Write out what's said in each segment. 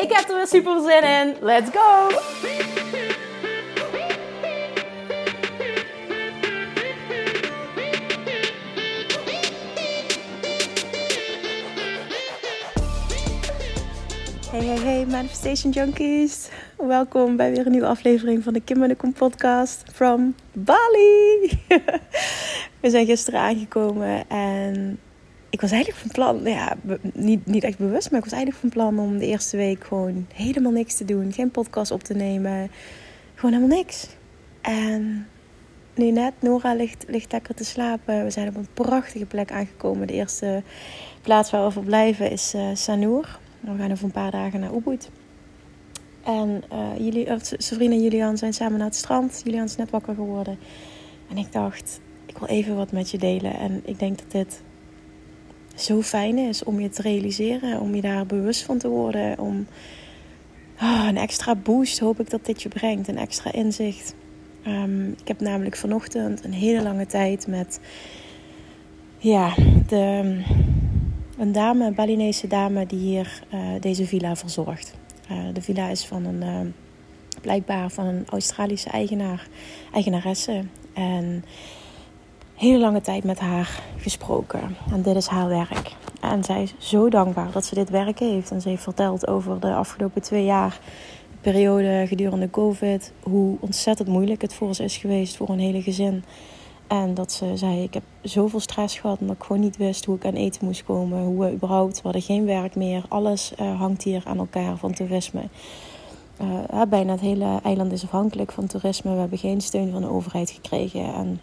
Ik heb er weer super zin in. Let's go! Hey, hey, hey, Manifestation Junkies. Welkom bij weer een nieuwe aflevering van de Kim en de Kom podcast from Bali. We zijn gisteren aangekomen en ik was eigenlijk van plan, ja, niet, niet echt bewust, maar ik was eigenlijk van plan om de eerste week gewoon helemaal niks te doen. Geen podcast op te nemen. Gewoon helemaal niks. En nu net, Nora ligt, ligt lekker te slapen. We zijn op een prachtige plek aangekomen. De eerste plaats waar we verblijven is uh, Sanur. We gaan over een paar dagen naar Ubud. En uh, jullie, Sabrina en Julian zijn samen naar het strand. Julian is net wakker geworden. En ik dacht, ik wil even wat met je delen. En ik denk dat dit zo fijn is om je te realiseren. Om je daar bewust van te worden. Om oh, een extra boost hoop ik dat dit je brengt. Een extra inzicht. Um, ik heb namelijk vanochtend een hele lange tijd met... Ja, de een dame, een Balinese dame, die hier uh, deze villa verzorgt. Uh, de villa is van een, uh, blijkbaar van een Australische eigenaar, eigenaresse. En hele lange tijd met haar gesproken. En dit is haar werk. En zij is zo dankbaar dat ze dit werk heeft. En ze heeft verteld over de afgelopen twee jaar, periode gedurende COVID, hoe ontzettend moeilijk het voor ze is geweest voor een hele gezin. En dat ze zei, ik heb zoveel stress gehad omdat ik gewoon niet wist hoe ik aan eten moest komen. Hoe we überhaupt, we hadden geen werk meer. Alles uh, hangt hier aan elkaar van toerisme. Uh, bijna het hele eiland is afhankelijk van toerisme. We hebben geen steun van de overheid gekregen. En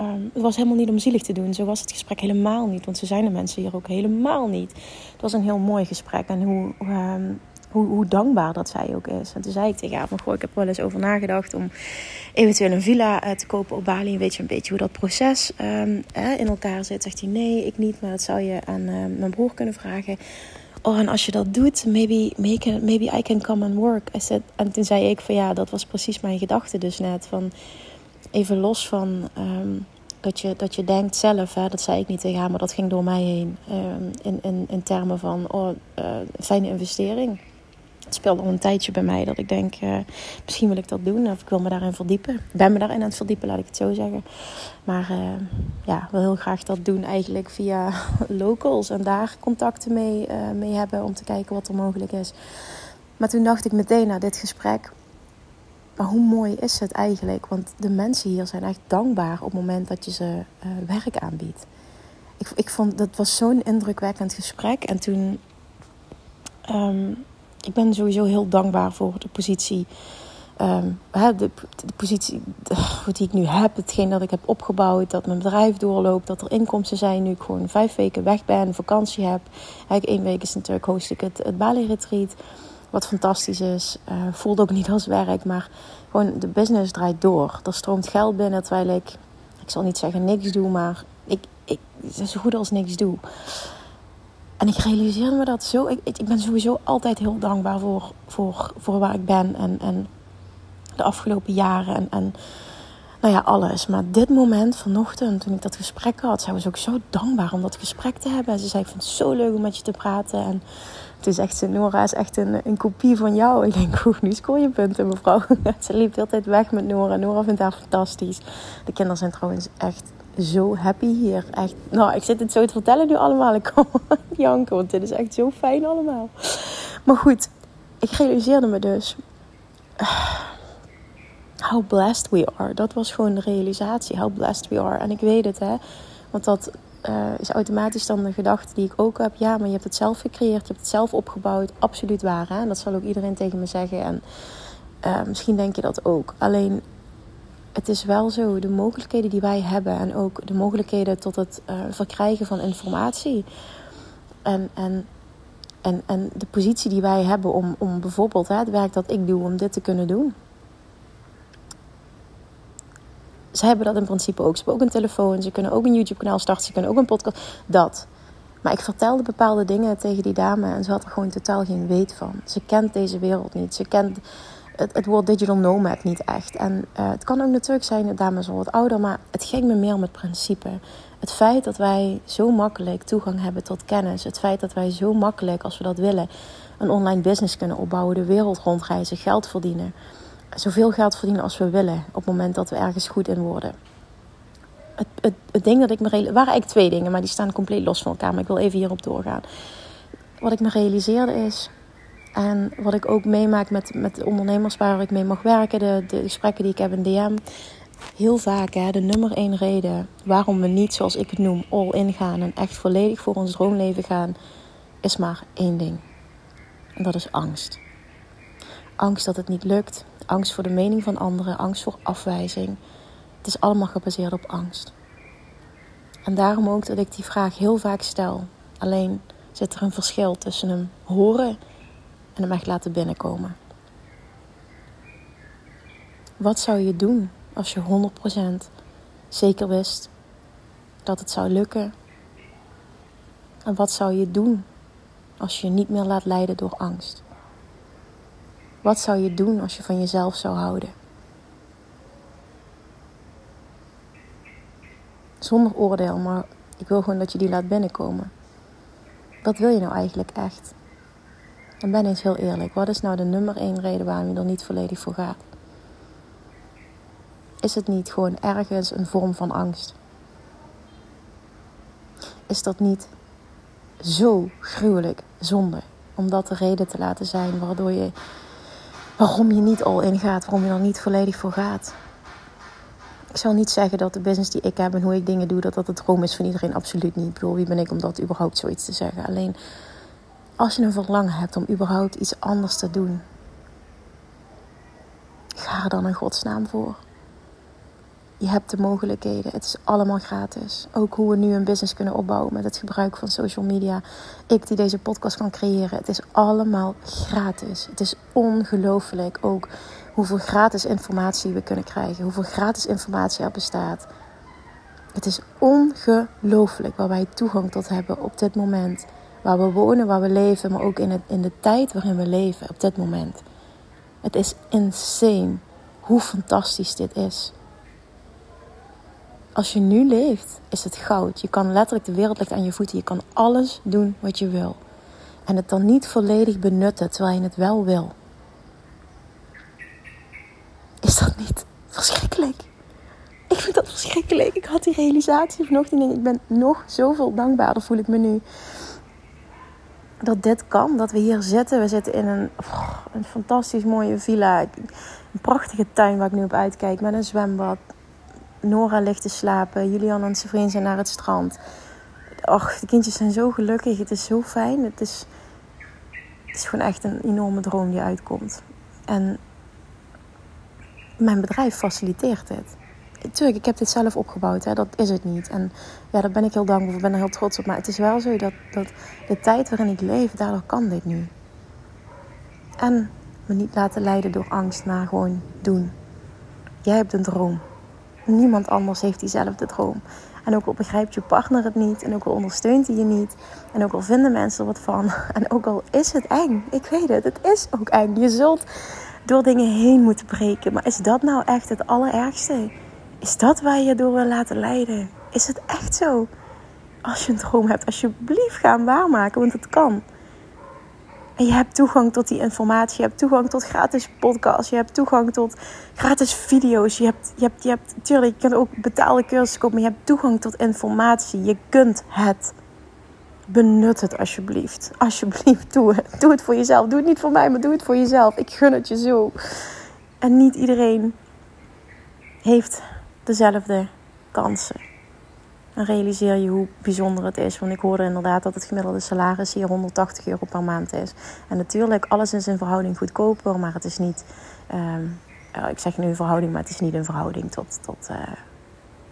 um, het was helemaal niet om zielig te doen. Zo was het gesprek helemaal niet. Want zo zijn de mensen hier ook helemaal niet. Het was een heel mooi gesprek. En hoe, um, hoe, hoe, dankbaar dat zij ook is. En toen zei ik tegen haar goh, ik heb wel eens over nagedacht om eventueel een villa eh, te kopen op Bali. Weet je een beetje hoe dat proces um, in elkaar zit? Zegt hij, nee, ik niet, maar dat zou je aan mijn broer kunnen vragen. Oh, en als je dat doet, maybe, maybe, I can come and work. En toen zei ik van, ja, dat was precies mijn gedachte dus net. Van, even los van... Um, dat je, dat je denkt zelf, hè, dat zei ik niet tegen haar, maar dat ging door mij heen. Um, in, in, in termen van, oh, uh, fijne investering het speelde al een tijdje bij mij dat ik denk, uh, misschien wil ik dat doen of ik wil me daarin verdiepen. Ik ben me daarin aan het verdiepen, laat ik het zo zeggen. Maar uh, ja, wil heel graag dat doen eigenlijk via locals en daar contacten mee, mee hebben om te kijken wat er mogelijk is. Maar toen dacht ik meteen na dit gesprek, maar hoe mooi is het eigenlijk? Want de mensen hier zijn echt dankbaar op het moment dat je ze werk aanbiedt. Ik, ik vond dat was zo'n indrukwekkend gesprek. En toen um, ik ben sowieso heel dankbaar voor de positie. Um, de, de, positie die ik nu heb, hetgeen dat ik heb opgebouwd, dat mijn bedrijf doorloopt, dat er inkomsten zijn nu ik gewoon vijf weken weg ben, vakantie heb. Één week is natuurlijk host ik het, het Bali Retreat, wat fantastisch is. Uh, voelt ook niet als werk, maar gewoon de business draait door. Er stroomt geld binnen terwijl ik, ik zal niet zeggen niks doe, maar ik, ik zo goed als niks doe. En ik realiseerde me dat zo. Ik, ik ben sowieso altijd heel dankbaar voor, voor, voor waar ik ben en, en de afgelopen jaren en, en nou ja, alles. Maar dit moment vanochtend, toen ik dat gesprek had, zij was ook zo dankbaar om dat gesprek te hebben. En ze zei: Ik vind het zo leuk om met je te praten. En toen zegt ze: Nora is echt een, een kopie van jou. Ik denk: Oeh, nu scoor je punten, mevrouw. ze liep de hele tijd weg met Nora. Nora vindt haar fantastisch. De kinderen zijn trouwens echt zo happy hier. Echt, nou, ik zit het zo te vertellen nu allemaal. Ik kan janken, want dit is echt zo fijn allemaal. Maar goed, ik realiseerde me dus... How blessed we are. Dat was gewoon de realisatie. How blessed we are. En ik weet het, hè. Want dat uh, is automatisch dan de gedachte die ik ook heb. Ja, maar je hebt het zelf gecreëerd. Je hebt het zelf opgebouwd. Absoluut waar, hè. En dat zal ook iedereen tegen me zeggen. En uh, misschien denk je dat ook. Alleen het is wel zo, de mogelijkheden die wij hebben en ook de mogelijkheden tot het uh, verkrijgen van informatie. En, en En, en de positie die wij hebben om, om bijvoorbeeld hè, het werk dat ik doe, om dit te kunnen doen. Ze hebben dat in principe ook. Ze hebben ook een telefoon, ze kunnen ook een YouTube-kanaal starten, ze kunnen ook een podcast. Dat. Maar ik vertelde bepaalde dingen tegen die dame en ze had er gewoon totaal geen weet van. Ze kent deze wereld niet. Ze kent het, het woord digital nomad niet echt. En uh, het kan ook natuurlijk zijn, de dame is al wat ouder, maar het ging me meer om het principe. Het feit dat wij zo makkelijk toegang hebben tot kennis. Het feit dat wij zo makkelijk, als we dat willen, een online business kunnen opbouwen, de wereld rondreizen, geld verdienen. Zoveel geld verdienen als we willen op het moment dat we ergens goed in worden. Het, het, ding dat ik me realiseerde, waren eigenlijk twee dingen, maar die staan compleet los van elkaar. Maar ik wil even hierop doorgaan. Wat ik me realiseerde is, en wat ik ook meemaak met, met de ondernemers waar ik mee mag werken, de, de gesprekken die ik heb in DM. Heel vaak hè, de nummer één reden waarom we niet, zoals ik het noem, all in gaan en echt volledig voor ons droomleven gaan, is maar één ding. En dat is angst. Angst dat het niet lukt, angst voor de mening van anderen, angst voor afwijzing. Het is allemaal gebaseerd op angst. En daarom ook dat ik die vraag heel vaak stel. Alleen zit er een verschil tussen hem horen en hem echt laten binnenkomen. Wat zou je doen als je 100% zeker wist dat het zou lukken? En wat zou je doen als je je niet meer laat leiden door angst? Wat zou je doen als je van jezelf zou houden? Zonder oordeel, maar ik wil gewoon dat je die laat binnenkomen. Wat wil je nou eigenlijk echt? En ben eens heel eerlijk, wat is nou de nummer één reden waarom je er niet volledig voor gaat? Is het niet gewoon ergens een vorm van angst? Is dat niet zo gruwelijk zonde om dat de reden te laten zijn waardoor je, waarom je niet al ingaat, waarom je er niet volledig voor gaat? Ik zal niet zeggen dat de business die ik heb en hoe ik dingen doe, dat dat het droom is van iedereen. Absoluut niet. Ik bedoel, wie ben ik om dat überhaupt zoiets te zeggen? Alleen als je een verlangen hebt om überhaupt iets anders te doen, ga er dan in godsnaam voor. Je hebt de mogelijkheden. Het is allemaal gratis. Ook hoe we nu een business kunnen opbouwen met het gebruik van social media. Ik die deze podcast kan creëren. Het is allemaal gratis. Het is ongelooflijk ook hoeveel gratis informatie we kunnen krijgen. Hoeveel gratis informatie er bestaat. Het is ongelooflijk waar wij toegang tot hebben op dit moment waar we wonen, waar we leven, maar ook in, het, in de tijd waarin we leven op dit moment. Het is insane hoe fantastisch dit is. Als je nu leeft, is het goud. Je kan letterlijk de wereld ligt aan je voeten. Je kan alles doen wat je wil. En het dan niet volledig benutten terwijl je het wel wil. Is dat niet verschrikkelijk? Ik vind dat verschrikkelijk. Ik had die realisatie vanochtend en ik ben nog zoveel dankbaarder voel ik me nu dat dit kan. Dat we hier zitten. We zitten in een, oh, een fantastisch mooie villa. Een prachtige tuin waar ik nu op uitkijk. Met een zwembad. Nora ligt te slapen. Julian en zijn vriend zijn naar het strand. Och, de kindjes zijn zo gelukkig. Het is zo fijn. Het is, het is gewoon echt een enorme droom die uitkomt. En mijn bedrijf faciliteert dit tuurlijk, ik heb dit zelf opgebouwd. Hè, dat is het niet. En ja, daar ben ik heel dankbaar voor. ben er heel trots op. Maar het is wel zo dat, dat de tijd waarin ik leef, daardoor kan dit nu. En me niet laten leiden door angst, maar gewoon doen. Jij hebt een droom. Niemand anders heeft diezelfde droom. En ook al begrijpt je partner het niet. En ook al ondersteunt hij je niet. En ook al vinden mensen er wat van. En ook al is het eng. Ik weet het, het is ook eng. Je zult door dingen heen moeten breken. Maar is dat nou echt het allerergste? Is dat waar je je door wil laten leiden? Is het echt zo? Als je een droom hebt, alsjeblieft ga hem waarmaken, want het kan. En je hebt toegang tot die informatie. Je hebt toegang tot gratis podcasts. Je hebt toegang tot gratis video's. Je hebt, je hebt, je hebt, tuurlijk, je kunt ook betaalde cursussen kopen. Maar je hebt toegang tot informatie. Je kunt het. Benut het alsjeblieft. Alsjeblieft, doe. Doe het voor jezelf. Doe het niet voor mij, maar doe het voor jezelf. Ik gun het je zo. En niet iedereen heeft dezelfde kansen. En realiseer je hoe bijzonder het is. Want ik hoorde inderdaad dat het gemiddelde salaris hier 180 euro per maand is. En natuurlijk, alles in verhouding goedkoper, maar het is niet. Ehm, ik zeg nu een verhouding, maar het is niet een verhouding tot, tot uh,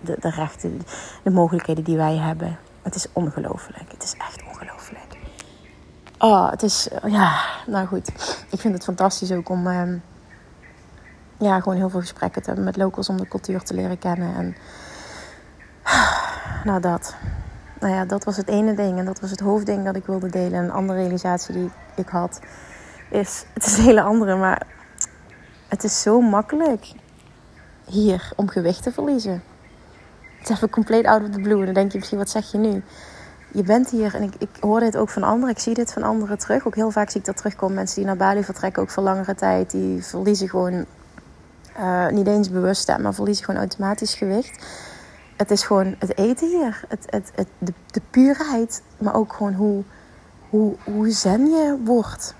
de, de rechten, de mogelijkheden die wij hebben. Het is ongelooflijk. Het is echt ongelooflijk. Oh, het is, ja, nou goed. Ik vind het fantastisch ook om, ehm, ja, gewoon heel veel gesprekken te hebben met locals om de cultuur te leren kennen. En, nou, dat. Nou ja, dat was het ene ding. En dat was het hoofdding dat ik wilde delen. een andere realisatie die ik had is, het is een hele andere, maar het is zo makkelijk hier om gewicht te verliezen. Het is even compleet out of the blue. En dan denk je misschien, wat zeg je nu? Je bent hier, en ik, ik hoor dit ook van anderen, ik zie dit van anderen terug. Ook heel vaak zie ik dat terugkomen. Mensen die naar Bali vertrekken, ook voor langere tijd, die verliezen gewoon uh, niet eens bewust, maar verliezen gewoon automatisch gewicht. Het is gewoon het eten hier, het, het, het, de, de puurheid, maar ook gewoon hoe, hoe, hoe zen je wordt.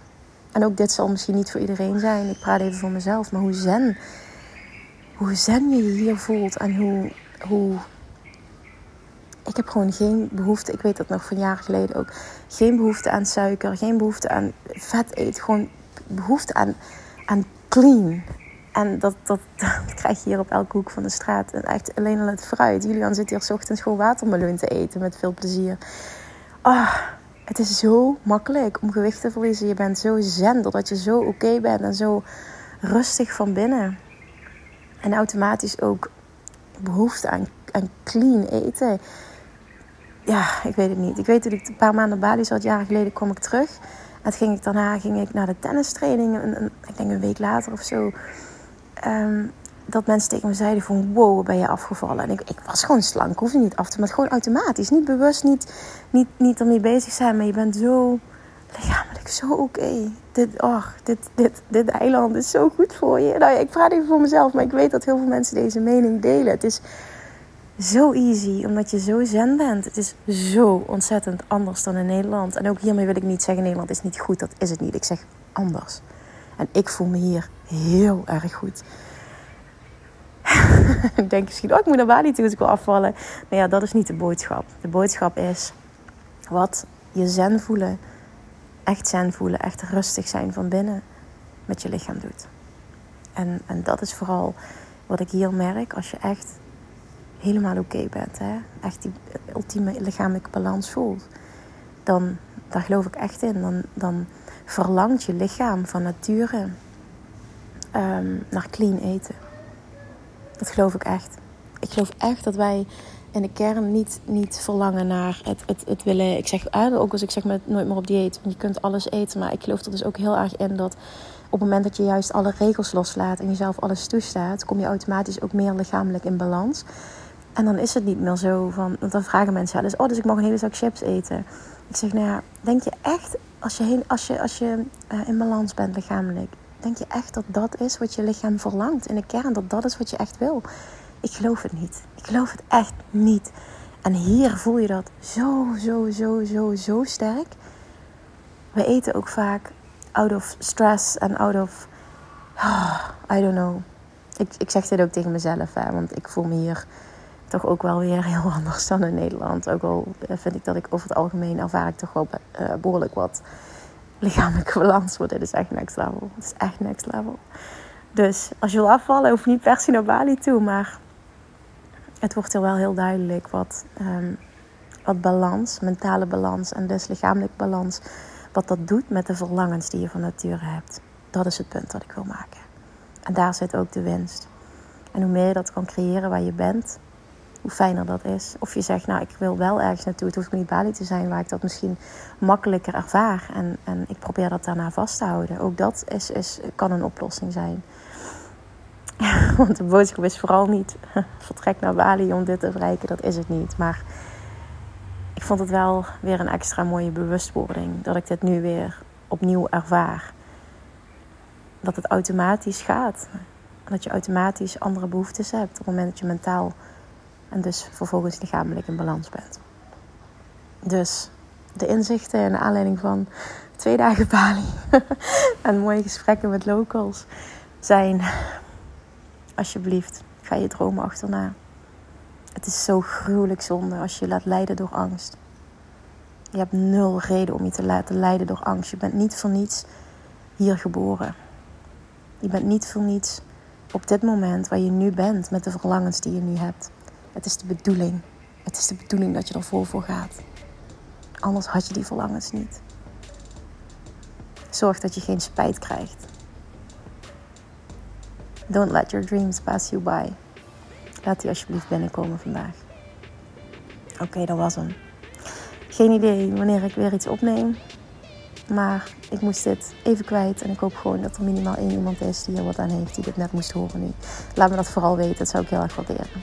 En ook dit zal misschien niet voor iedereen zijn. Ik praat even voor mezelf. Maar hoe zen, hoe zen je je hier voelt. En hoe, hoe... Ik heb gewoon geen behoefte, ik weet dat nog van jaren geleden ook. Geen behoefte aan suiker, geen behoefte aan vet eten. Gewoon behoefte aan, aan clean. En dat, dat, dat krijg je hier op elke hoek van de straat. En echt alleen al het fruit. Julian zit hier ochtends gewoon watermeloen te eten met veel plezier. Ah, het is zo makkelijk om gewicht te verliezen. Je bent zo zen doordat je zo oké bent en zo rustig van binnen. En automatisch ook behoefte aan, aan clean eten. Ja, ik weet het niet. Ik weet dat ik een paar maanden Bali zat, jaren geleden kwam ik terug. En ging ik, daarna ging ik naar de tennistraining, ik denk een week later of zo. Ehm, dat mensen tegen me zeiden van wow, ben je afgevallen. En ik, ik was gewoon slank, hoefde niet af te maar gewoon automatisch. Niet bewust, niet, niet, niet ermee bezig zijn, maar je bent zo lichamelijk zo oké. Dit, oh, dit, dit, dit eiland is zo goed voor je. Nou ik praat even voor mezelf, maar ik weet dat heel veel mensen deze mening delen. Het is zo easy, omdat je zo zen bent. Het is zo ontzettend anders dan in Nederland. En ook hiermee wil ik niet zeggen, Nederland is niet goed. Dat is het niet. Ik zeg anders. En ik voel me hier heel erg goed. ik denk misschien, oh, ik moet naar Bali toe als ik wil afvallen. Nou ja, dat is niet de boodschap. De boodschap is wat je zen voelen, echt zen voelen, echt rustig zijn van binnen met je lichaam doet. En, en dat is vooral wat ik hier merk als je echt helemaal oké bent. Hè? Echt die ultieme lichamelijke balans voelt. Dan, daar geloof ik echt in. Dan, dan verlangt je lichaam van nature ehm, naar clean eten. Dat geloof ik echt. Ik geloof echt dat wij in de kern niet, niet verlangen naar het, het, het willen. Ik zeg ook als ik zeg met nooit meer op dieet. Want je kunt alles eten. Maar ik geloof er dus ook heel erg in dat op het moment dat je juist alle regels loslaat en jezelf alles toestaat, kom je automatisch ook meer lichamelijk in balans. En dan is het niet meer zo van. Want dan vragen mensen ja, dus, oh, dus ik mag een hele zak chips eten. Ik zeg, nou ja, denk je echt, als je, als je, als je uh, in balans bent lichamelijk, Denk je echt dat dat is wat je lichaam verlangt in de kern? Dat dat is wat je echt wil? Ik geloof het niet. Ik geloof het echt niet. En hier voel je dat zo, zo, zo, zo, zo sterk. We eten ook vaak out of stress en out of. Oh, I don't know. Ik, ik zeg dit ook tegen mezelf, hè, want ik voel me hier toch ook wel weer heel anders dan in Nederland. Ook al vind ik dat ik over het algemeen ervaar ik toch wel uh, behoorlijk wat lichamelijke balans. Want dit is echt next level. Het is echt next level. Dus als je wil afvallen, hoef niet per se naar Bali toe. Maar het wordt er wel heel duidelijk wat, um, wat balans, mentale balans en dus lichamelijke balans, wat dat doet met de verlangens die je van nature hebt. Dat is het punt dat ik wil maken. En daar zit ook de winst. En hoe meer je dat kan creëren waar je bent, hoe fijner dat is. Of je zegt, nou, ik wil wel ergens naartoe. Het hoeft niet Bali te zijn waar ik dat misschien makkelijker ervaar. En, en ik probeer dat daarna vast te houden. Ook dat is, is, kan een oplossing zijn. Want de boodschap is vooral niet vertrek naar Bali om dit te bereiken. Dat is het niet. Maar ik vond het wel weer een extra mooie bewustwording. Dat ik dit nu weer opnieuw ervaar. Dat het automatisch gaat. Dat je automatisch andere behoeftes hebt. Op het moment dat je mentaal en dus vervolgens lichamelijk in balans bent. Dus de inzichten en de aanleiding van twee dagen Bali en mooie gesprekken met locals zijn: alsjeblieft, ga je dromen achterna. Het is zo gruwelijk zonde als je je laat leiden door angst. Je hebt nul reden om je te laten leiden door angst. Je bent niet voor niets hier geboren. Je bent niet voor niets op dit moment waar je nu bent met de verlangens die je nu hebt. Het is de bedoeling. Het is de bedoeling dat je er vol voor gaat. Anders had je die verlangens niet. Zorg dat je geen spijt krijgt. Don't let your dreams pass you by. Laat die alsjeblieft binnenkomen vandaag. Oké, dat was hem. Geen idee wanneer ik weer iets opneem. Maar ik moest dit even kwijt. En ik hoop gewoon dat er minimaal één iemand is die er wat aan heeft. Die dit net moest horen nu. Laat me dat vooral weten. Dat zou ik heel erg waarderen.